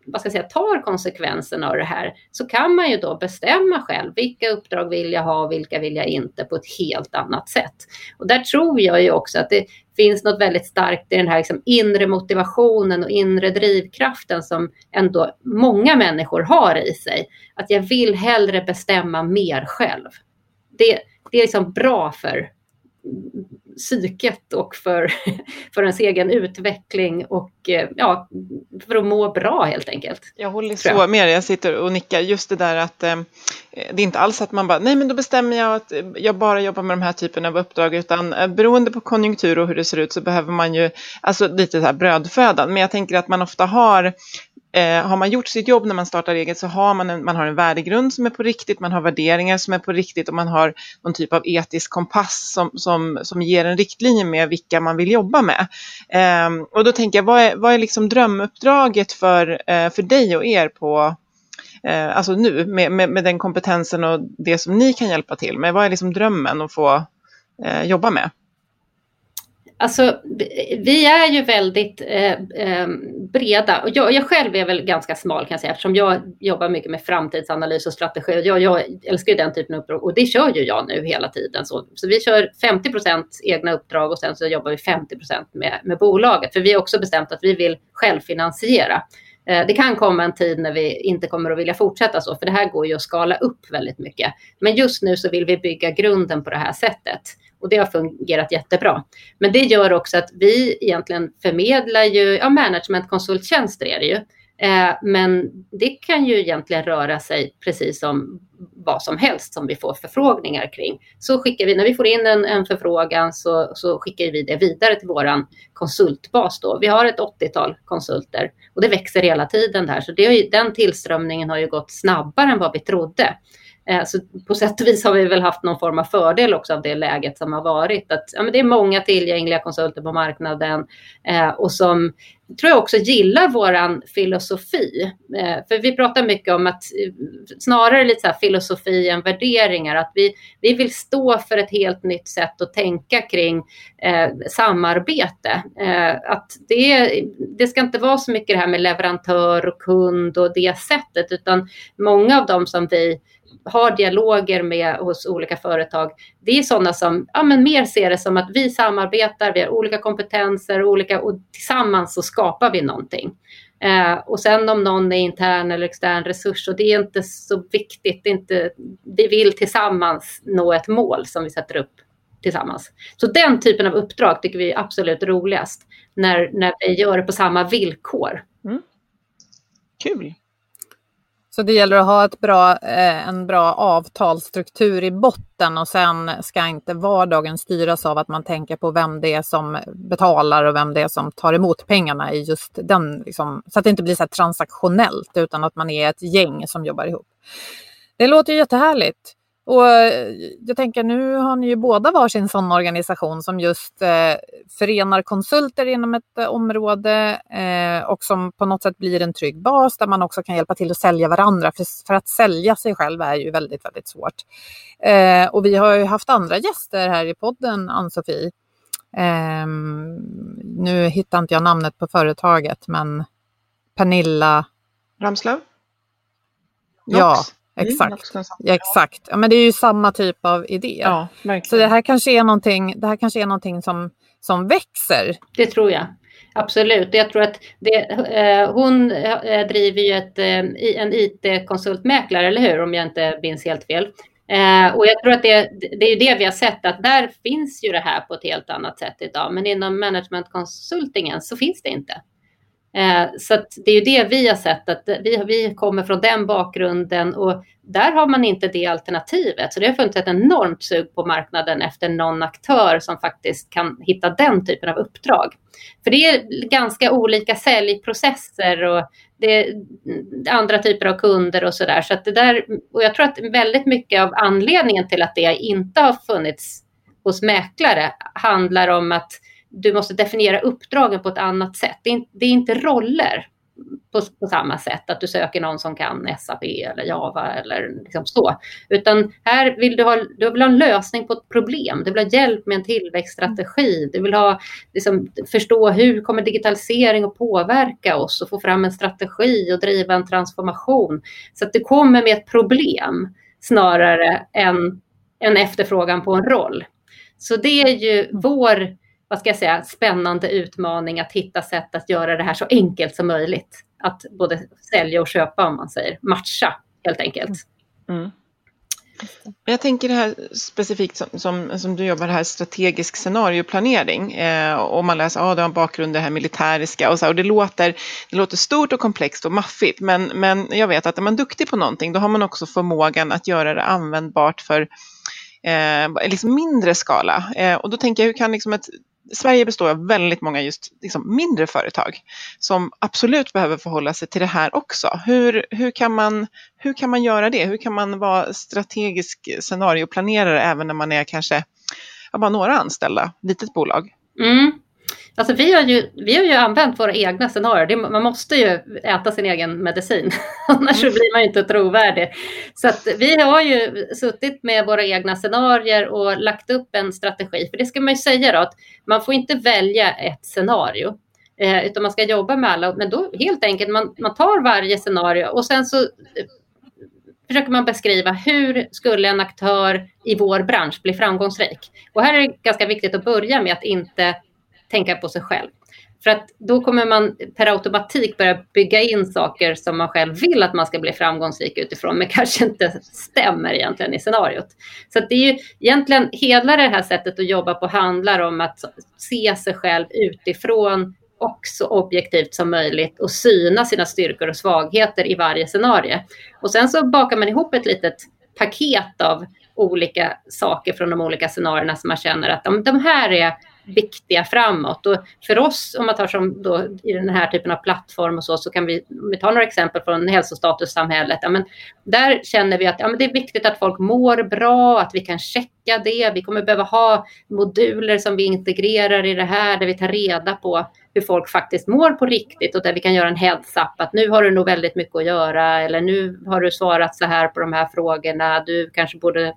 C: vad ska jag säga, tar konsekvenserna av det här så kan man ju då bestämma själv vilka uppdrag vill jag ha och vilka vill jag inte på ett helt annat sätt. Och där tror jag ju också att det finns något väldigt starkt i den här liksom inre motivationen och inre drivkraften som ändå många människor har i sig. Att jag vill hellre bestämma mer själv. Det, det är liksom bra för psyket och för, för ens egen utveckling och eh, ja, för att må bra helt enkelt.
A: Jag håller så jag. med Jag sitter och nickar. Just det där att eh, det är inte alls att man bara, nej men då bestämmer jag att jag bara jobbar med de här typen av uppdrag utan eh, beroende på konjunktur och hur det ser ut så behöver man ju, alltså lite så här brödfödan. Men jag tänker att man ofta har Eh, har man gjort sitt jobb när man startar eget så har man en, man har en värdegrund som är på riktigt, man har värderingar som är på riktigt och man har någon typ av etisk kompass som, som, som ger en riktlinje med vilka man vill jobba med. Eh, och då tänker jag, vad är, vad är liksom drömuppdraget för, eh, för dig och er på, eh, alltså nu med, med, med, den kompetensen och det som ni kan hjälpa till med? Vad är liksom drömmen att få eh, jobba med?
C: Alltså, vi är ju väldigt eh, eh, breda. Och jag, jag, själv är väl ganska smal kan jag säga eftersom jag jobbar mycket med framtidsanalys och strategi. Jag, jag älskar ju den typen av uppdrag och det kör ju jag nu hela tiden. Så, så vi kör 50% egna uppdrag och sen så jobbar vi 50 med, med bolaget. För vi har också bestämt att vi vill självfinansiera. Eh, det kan komma en tid när vi inte kommer att vilja fortsätta så, för det här går ju att skala upp väldigt mycket. Men just nu så vill vi bygga grunden på det här sättet. Och det har fungerat jättebra. Men det gör också att vi egentligen förmedlar ju, ja managementkonsulttjänster är det ju. Eh, men det kan ju egentligen röra sig precis som vad som helst som vi får förfrågningar kring. Så skickar vi, när vi får in en, en förfrågan så, så skickar vi det vidare till vår konsultbas då. Vi har ett 80-tal konsulter och det växer hela tiden där. Så det, den tillströmningen har ju gått snabbare än vad vi trodde. Eh, så på sätt och vis har vi väl haft någon form av fördel också av det läget som har varit. Att, ja, men det är många tillgängliga konsulter på marknaden eh, och som tror jag också gillar våran filosofi. Eh, för vi pratar mycket om att eh, snarare lite så filosofi än värderingar. Att vi, vi vill stå för ett helt nytt sätt att tänka kring eh, samarbete. Eh, att det, det ska inte vara så mycket det här med leverantör och kund och det sättet utan många av dem som vi har dialoger med hos olika företag, det är sådana som ja, men mer ser det som att vi samarbetar, vi har olika kompetenser olika, och tillsammans så skapar vi någonting. Eh, och sen om någon är intern eller extern resurs, och det är inte så viktigt. Det är inte, vi vill tillsammans nå ett mål som vi sätter upp tillsammans. Så den typen av uppdrag tycker vi är absolut roligast, när, när vi gör det på samma villkor. Mm.
A: Kul!
B: Så det gäller att ha ett bra, eh, en bra avtalsstruktur i botten och sen ska inte vardagen styras av att man tänker på vem det är som betalar och vem det är som tar emot pengarna i just den, liksom, så att det inte blir så transaktionellt utan att man är ett gäng som jobbar ihop. Det låter jättehärligt. Och eh, jag tänker nu har ni ju båda varsin sån organisation som just eh, förenar konsulter inom ett eh, område eh, och som på något sätt blir en trygg bas där man också kan hjälpa till att sälja varandra. För, för att sälja sig själv är ju väldigt, väldigt svårt. Eh, och vi har ju haft andra gäster här i podden, Ann-Sofie. Ehm, nu hittar inte jag namnet på företaget, men Pernilla
A: Ramslöv?
B: Ja, exakt. Mm, ja, exakt. Ja, men det är ju samma typ av idé. Ja, Så det här kanske är någonting, det här kanske är någonting som, som växer.
C: Det tror jag. Absolut. Jag tror att det, eh, hon eh, driver ju ett, eh, en IT-konsultmäklare, eller hur? Om jag inte minns helt fel. Eh, och jag tror att det, det är ju det vi har sett att där finns ju det här på ett helt annat sätt idag. Men inom managementkonsultingen så finns det inte. Eh, så det är ju det vi har sett, att vi, vi kommer från den bakgrunden och där har man inte det alternativet. Så det har funnits ett enormt sug på marknaden efter någon aktör som faktiskt kan hitta den typen av uppdrag. För det är ganska olika säljprocesser och det är andra typer av kunder och sådär. Så att det där, och jag tror att väldigt mycket av anledningen till att det inte har funnits hos mäklare handlar om att du måste definiera uppdragen på ett annat sätt. Det är, det är inte roller på, på, samma sätt, att du söker någon som kan SAP eller Java eller liksom så. Utan här vill du ha, du vill ha en lösning på ett problem. Du vill ha hjälp med en tillväxtstrategi. Du vill ha, liksom, förstå hur kommer digitalisering att påverka oss och få fram en strategi och driva en transformation. Så att du kommer med ett problem snarare än en efterfrågan på en roll. Så det är ju vår vad ska jag säga, spännande utmaning att hitta sätt att göra det här så enkelt som möjligt. Att både sälja och köpa om man säger, matcha helt enkelt. Mm.
A: Jag tänker det här specifikt som, som, som, du jobbar här, strategisk scenarioplanering. Eh, och man läser, ja ah, du har en bakgrund det här militäriska och så och det låter, det låter stort och komplext och maffigt. Men, men jag vet att är man duktig på någonting då har man också förmågan att göra det användbart för eh, liksom mindre skala. Eh, och då tänker jag, hur kan liksom ett Sverige består av väldigt många just liksom mindre företag som absolut behöver förhålla sig till det här också. Hur, hur, kan man, hur kan man göra det? Hur kan man vara strategisk scenarioplanerare även när man är kanske bara några anställda, litet bolag?
C: Mm. Alltså vi har ju, vi har ju använt våra egna scenarier. man måste ju äta sin egen medicin, annars mm. blir man inte trovärdig. Så vi har ju suttit med våra egna scenarier och lagt upp en strategi. För det ska man ju säga då, att man får inte välja ett scenario. Eh, utan man ska jobba med alla. Men då helt enkelt, man, man tar varje scenario och sen så eh, försöker man beskriva hur skulle en aktör i vår bransch bli framgångsrik? Och här är det ganska viktigt att börja med att inte tänka på sig själv. För att då kommer man per automatik börja bygga in saker som man själv vill att man ska bli framgångsrik utifrån, men kanske inte stämmer egentligen i scenariot. Så det är ju egentligen hela det här sättet att jobba på handlar om att se sig själv utifrån och så objektivt som möjligt och syna sina styrkor och svagheter i varje scenario. Och sen så bakar man ihop ett litet paket av olika saker från de olika scenarierna som man känner att de här är viktiga framåt. Och för oss, om man tar som då i den här typen av plattform och så, så kan vi, om vi tar några exempel från hälsostatussamhället, ja, men där känner vi att ja, men det är viktigt att folk mår bra, att vi kan checka det. Vi kommer behöva ha moduler som vi integrerar i det här, där vi tar reda på hur folk faktiskt mår på riktigt och där vi kan göra en heads-up att nu har du nog väldigt mycket att göra eller nu har du svarat så här på de här frågorna. Du kanske borde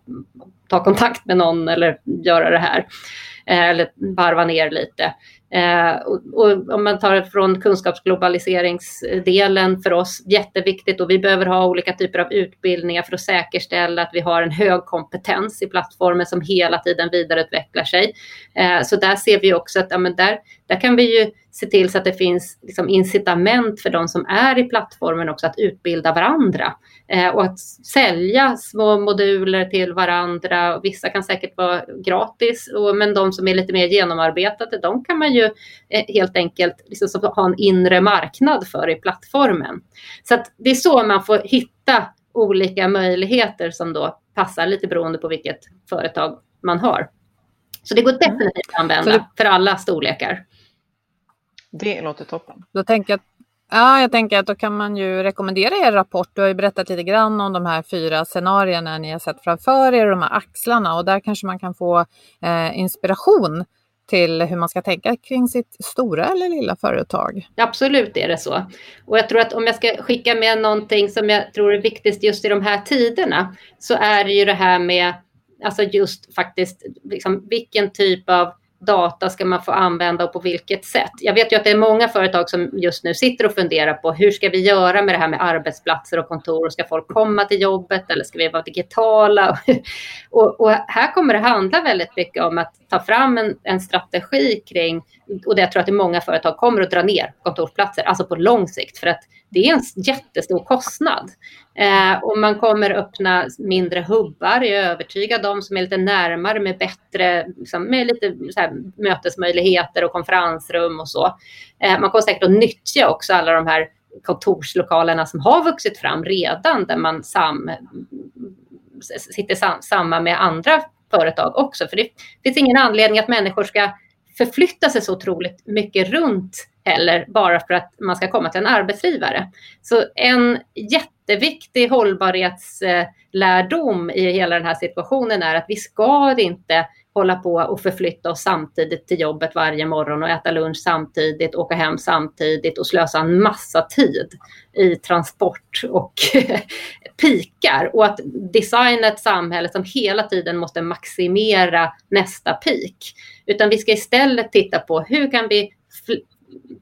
C: ta kontakt med någon eller göra det här. Eh, eller varva ner lite. Eh, och, och, om man tar det från kunskapsglobaliseringsdelen för oss, jätteviktigt och vi behöver ha olika typer av utbildningar för att säkerställa att vi har en hög kompetens i plattformen som hela tiden vidareutvecklar sig. Eh, så där ser vi också att ja, men där, där kan vi ju se till så att det finns liksom incitament för de som är i plattformen också att utbilda varandra eh, och att sälja små moduler till varandra. Vissa kan säkert vara gratis, och, men de som är lite mer genomarbetade, de kan man ju eh, helt enkelt liksom, ha en inre marknad för i plattformen. Så det är så man får hitta olika möjligheter som då passar lite beroende på vilket företag man har. Så det går mm. definitivt att använda för alla storlekar.
A: Det låter toppen.
B: Då tänker jag, ja, jag tänker att då kan man ju rekommendera er rapport. Du har ju berättat lite grann om de här fyra scenarierna ni har sett framför er, de här axlarna och där kanske man kan få eh, inspiration till hur man ska tänka kring sitt stora eller lilla företag.
C: Absolut är det så. Och jag tror att om jag ska skicka med någonting som jag tror är viktigt just i de här tiderna så är det ju det här med alltså just faktiskt liksom, vilken typ av data ska man få använda och på vilket sätt? Jag vet ju att det är många företag som just nu sitter och funderar på hur ska vi göra med det här med arbetsplatser och kontor? Ska folk komma till jobbet eller ska vi vara digitala? och, och, här kommer det handla väldigt mycket om att ta fram en, en strategi kring, och det jag tror att många företag kommer att dra ner kontorsplatser, alltså på lång sikt, för att det är en jättestor kostnad. Eh, och man kommer öppna mindre hubbar, jag är övertygad om, som är lite närmare med bättre, liksom, med lite här, mötesmöjligheter och konferensrum och så. Eh, man kommer säkert att nyttja också alla de här kontorslokalerna som har vuxit fram redan, där man sam, sitter sam, samma med andra företag också. För det finns ingen anledning att människor ska förflytta sig så otroligt mycket runt heller, bara för att man ska komma till en arbetsgivare. Så en jätteviktig hållbarhetslärdom i hela den här situationen är att vi ska inte hålla på och förflytta oss samtidigt till jobbet varje morgon och äta lunch samtidigt, åka hem samtidigt och slösa en massa tid i transport och pikar. Och att designa ett samhälle som hela tiden måste maximera nästa peak. Utan vi ska istället titta på hur kan vi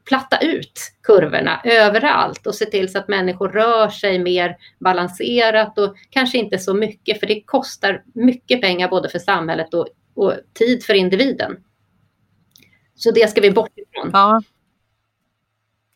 C: platta ut kurvorna överallt och se till så att människor rör sig mer balanserat och kanske inte så mycket för det kostar mycket pengar både för samhället och, och tid för individen. Så det ska vi bort ifrån.
B: Ja.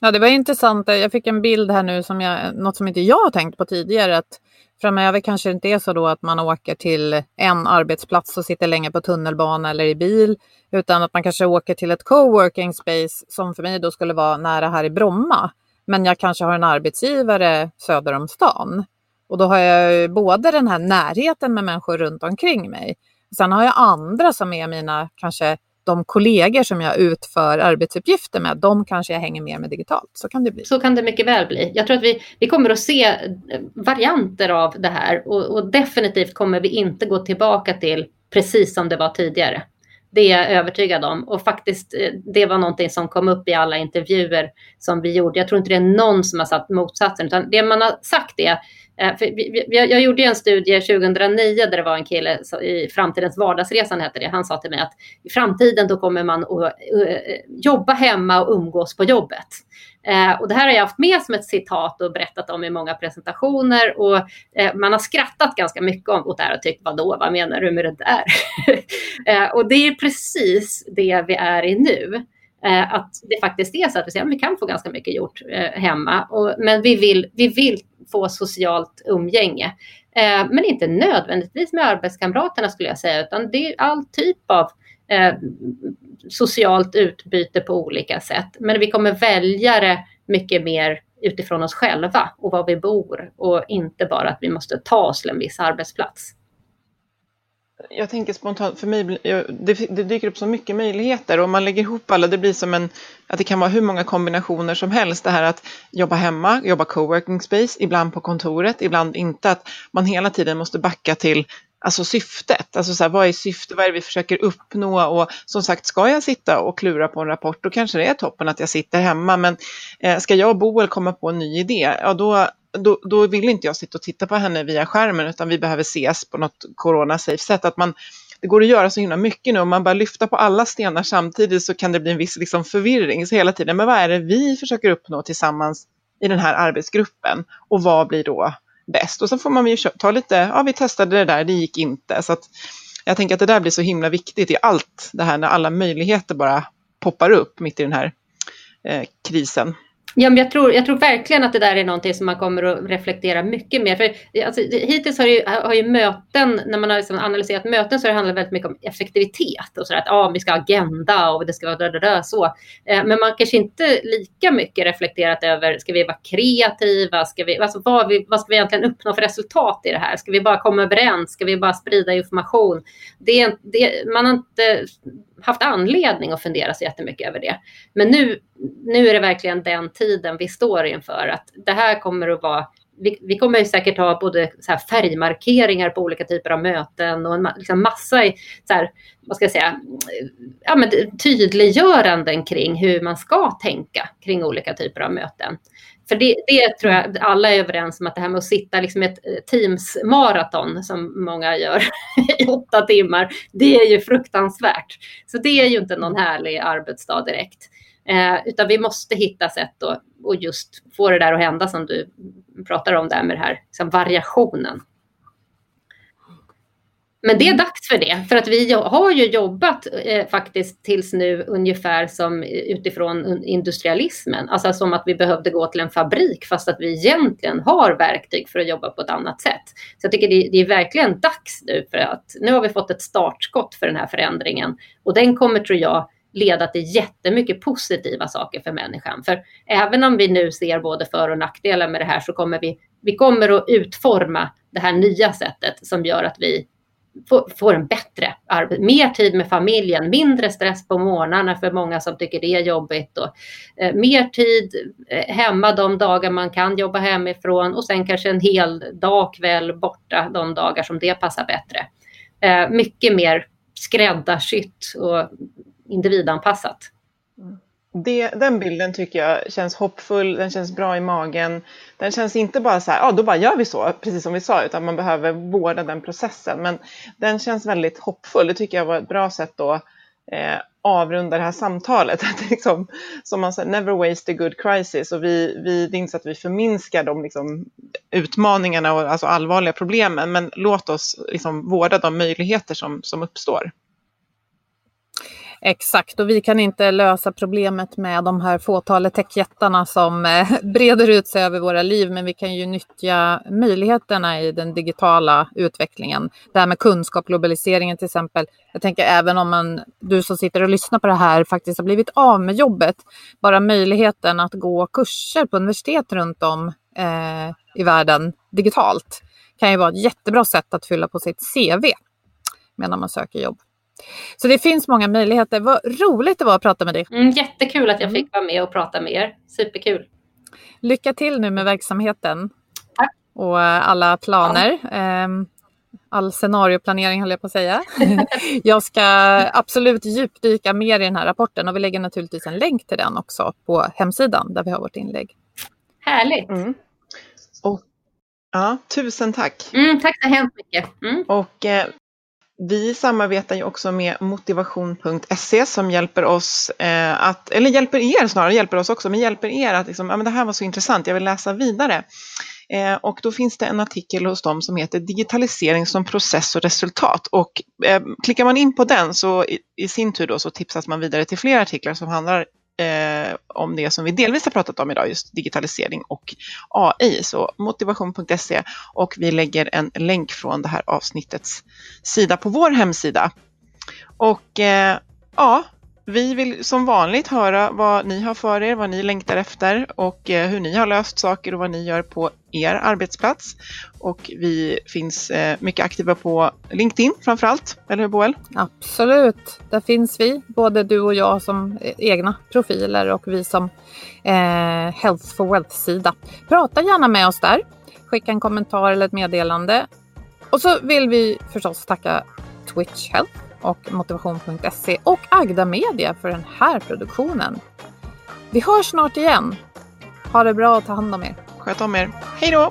B: ja, det var intressant. Jag fick en bild här nu som jag, något som inte jag har tänkt på tidigare. Att framöver kanske det inte är så då att man åker till en arbetsplats och sitter länge på tunnelbana eller i bil, utan att man kanske åker till ett coworking space som för mig då skulle vara nära här i Bromma. Men jag kanske har en arbetsgivare söder om stan. Och då har jag både den här närheten med människor runt omkring mig. Sen har jag andra som är mina kanske de kollegor som jag utför arbetsuppgifter med, de kanske jag hänger mer med digitalt. Så kan det bli.
C: Så kan det mycket väl bli. Jag tror att vi, vi kommer att se eh, varianter av det här och, och definitivt kommer vi inte gå tillbaka till precis som det var tidigare. Det är jag övertygad om. Och faktiskt, eh, det var någonting som kom upp i alla intervjuer som vi gjorde. Jag tror inte det är någon som har satt motsatsen, utan det man har sagt är Eh, vi, vi, jag gjorde en studie 2009 där det var en kille i Framtidens vardagsresan heter det. Han sa till mig att i framtiden då kommer man att eh, jobba hemma och umgås på jobbet. Eh, och det här har jag haft med som ett citat och berättat om i många presentationer och eh, man har skrattat ganska mycket åt det här och tyckt vadå, vad menar du med det där? och det är precis det vi är i nu att det faktiskt är så att vi, säger, att vi kan få ganska mycket gjort hemma. Och, men vi vill, vi vill få socialt umgänge. Eh, men inte nödvändigtvis med arbetskamraterna skulle jag säga, utan det är all typ av eh, socialt utbyte på olika sätt. Men vi kommer välja det mycket mer utifrån oss själva och var vi bor och inte bara att vi måste ta oss till en viss arbetsplats
A: jag tänker spontant, för mig, det, det, dyker upp så mycket möjligheter och om man lägger ihop alla, det blir som en, att det kan vara hur många kombinationer som helst. Det här att jobba hemma, jobba coworking space, ibland på kontoret, ibland inte. Att man hela tiden måste backa till alltså syftet. Alltså så här, vad är syftet, vad är det vi försöker uppnå? Och som sagt, ska jag sitta och klura på en rapport, då kanske det är toppen att jag sitter hemma. Men eh, ska jag och Boel komma på en ny idé, ja då då, då vill inte jag sitta och titta på henne via skärmen utan vi behöver ses på något corona-safe sätt. Att man, det går att göra så himla mycket nu. Om man bara lyfter på alla stenar samtidigt så kan det bli en viss liksom, förvirring. Så hela tiden, men vad är det vi försöker uppnå tillsammans i den här arbetsgruppen? Och vad blir då bäst? Och så får man ju ta lite, ja vi testade det där, det gick inte. Så att jag tänker att det där blir så himla viktigt i allt det här när alla möjligheter bara poppar upp mitt i den här eh, krisen.
C: Ja, men jag, tror, jag tror verkligen att det där är någonting som man kommer att reflektera mycket mer. För alltså, hittills har, ju, har ju möten, när man har liksom analyserat möten så har det handlat väldigt mycket om effektivitet och sådär att ah, vi ska ha agenda och det ska vara där, där, så. Eh, men man kanske inte lika mycket reflekterat över, ska vi vara kreativa? Ska vi, alltså, vad, vi, vad ska vi egentligen uppnå för resultat i det här? Ska vi bara komma överens? Ska vi bara sprida information? Det, det, man har inte haft anledning att fundera så jättemycket över det. Men nu, nu är det verkligen den tiden vi står inför. Att det här kommer att vara vi, vi kommer ju säkert ha både så färgmarkeringar på olika typer av möten och en liksom massa så här, vad ska jag säga, ja, men tydliggöranden kring hur man ska tänka kring olika typer av möten. För det, det, tror jag alla är överens om att det här med att sitta liksom ett eh, Teams-maraton som många gör i åtta timmar, det är ju fruktansvärt. Så det är ju inte någon härlig arbetsdag direkt. Eh, utan vi måste hitta sätt att och just få det där att hända som du pratar om där med det här liksom variationen. Men det är dags för det, för att vi har ju jobbat eh, faktiskt tills nu ungefär som utifrån industrialismen. Alltså som att vi behövde gå till en fabrik fast att vi egentligen har verktyg för att jobba på ett annat sätt. Så jag tycker det, det är verkligen dags nu för att nu har vi fått ett startskott för den här förändringen och den kommer tror jag leda till jättemycket positiva saker för människan. För även om vi nu ser både för och nackdelar med det här så kommer vi, vi kommer att utforma det här nya sättet som gör att vi får en bättre arbete, mer tid med familjen, mindre stress på morgnarna för många som tycker det är jobbigt och eh, mer tid eh, hemma de dagar man kan jobba hemifrån och sen kanske en hel dag kväll borta de dagar som det passar bättre. Eh, mycket mer skräddarsytt och individanpassat.
A: Mm. Det, den bilden tycker jag känns hoppfull, den känns bra i magen. Den känns inte bara så här, ja då bara gör vi så, precis som vi sa, utan man behöver vårda den processen. Men den känns väldigt hoppfull. Det tycker jag var ett bra sätt att eh, avrunda det här samtalet. Att liksom, som man säger, never waste a good crisis. Och vi, vi, det är inte så att vi förminskar de liksom, utmaningarna och alltså allvarliga problemen, men låt oss liksom, vårda de möjligheter som, som uppstår.
B: Exakt, och vi kan inte lösa problemet med de här fåtalet techjättarna som eh, breder ut sig över våra liv, men vi kan ju nyttja möjligheterna i den digitala utvecklingen. Det här med kunskap, globaliseringen till exempel. Jag tänker även om man, du som sitter och lyssnar på det här faktiskt har blivit av med jobbet, bara möjligheten att gå kurser på universitet runt om eh, i världen digitalt kan ju vara ett jättebra sätt att fylla på sitt CV medan man söker jobb. Så det finns många möjligheter. Vad roligt det var att prata med dig.
C: Mm, jättekul att jag fick vara med och prata med er. Superkul.
B: Lycka till nu med verksamheten.
C: Tack.
B: Och alla planer. Ja. Ehm, all scenarioplanering höll jag på att säga. jag ska absolut djupdyka mer i den här rapporten och vi lägger naturligtvis en länk till den också på hemsidan där vi har vårt inlägg.
C: Härligt. Mm.
A: Och, ja, tusen tack.
C: Mm, tack så hemskt mycket.
A: Mm. Och eh, vi samarbetar ju också med motivation.se som hjälper oss eh, att, eller hjälper er snarare, hjälper oss också, men hjälper er att liksom, ja men det här var så intressant, jag vill läsa vidare. Eh, och då finns det en artikel hos dem som heter Digitalisering som process och resultat. Och eh, klickar man in på den så i, i, sin tur då så tipsas man vidare till fler artiklar som handlar eh, om det som vi delvis har pratat om idag, just digitalisering och AI. Så motivation.se och vi lägger en länk från det här avsnittets sida på vår hemsida. Och eh, ja, vi vill som vanligt höra vad ni har för er, vad ni längtar efter och eh, hur ni har löst saker och vad ni gör på er arbetsplats. Och vi finns eh, mycket aktiva på LinkedIn framför allt, eller hur Boel?
B: Absolut, där finns vi, både du och jag som eh, egna profiler och vi som eh, Health for Wealth-sida. Prata gärna med oss där, skicka en kommentar eller ett meddelande. Och så vill vi förstås tacka Twitch Health och motivation.se och Agda Media för den här produktionen. Vi hörs snart igen. Ha det bra och ta hand om er.
A: Sköt om er. Hej då!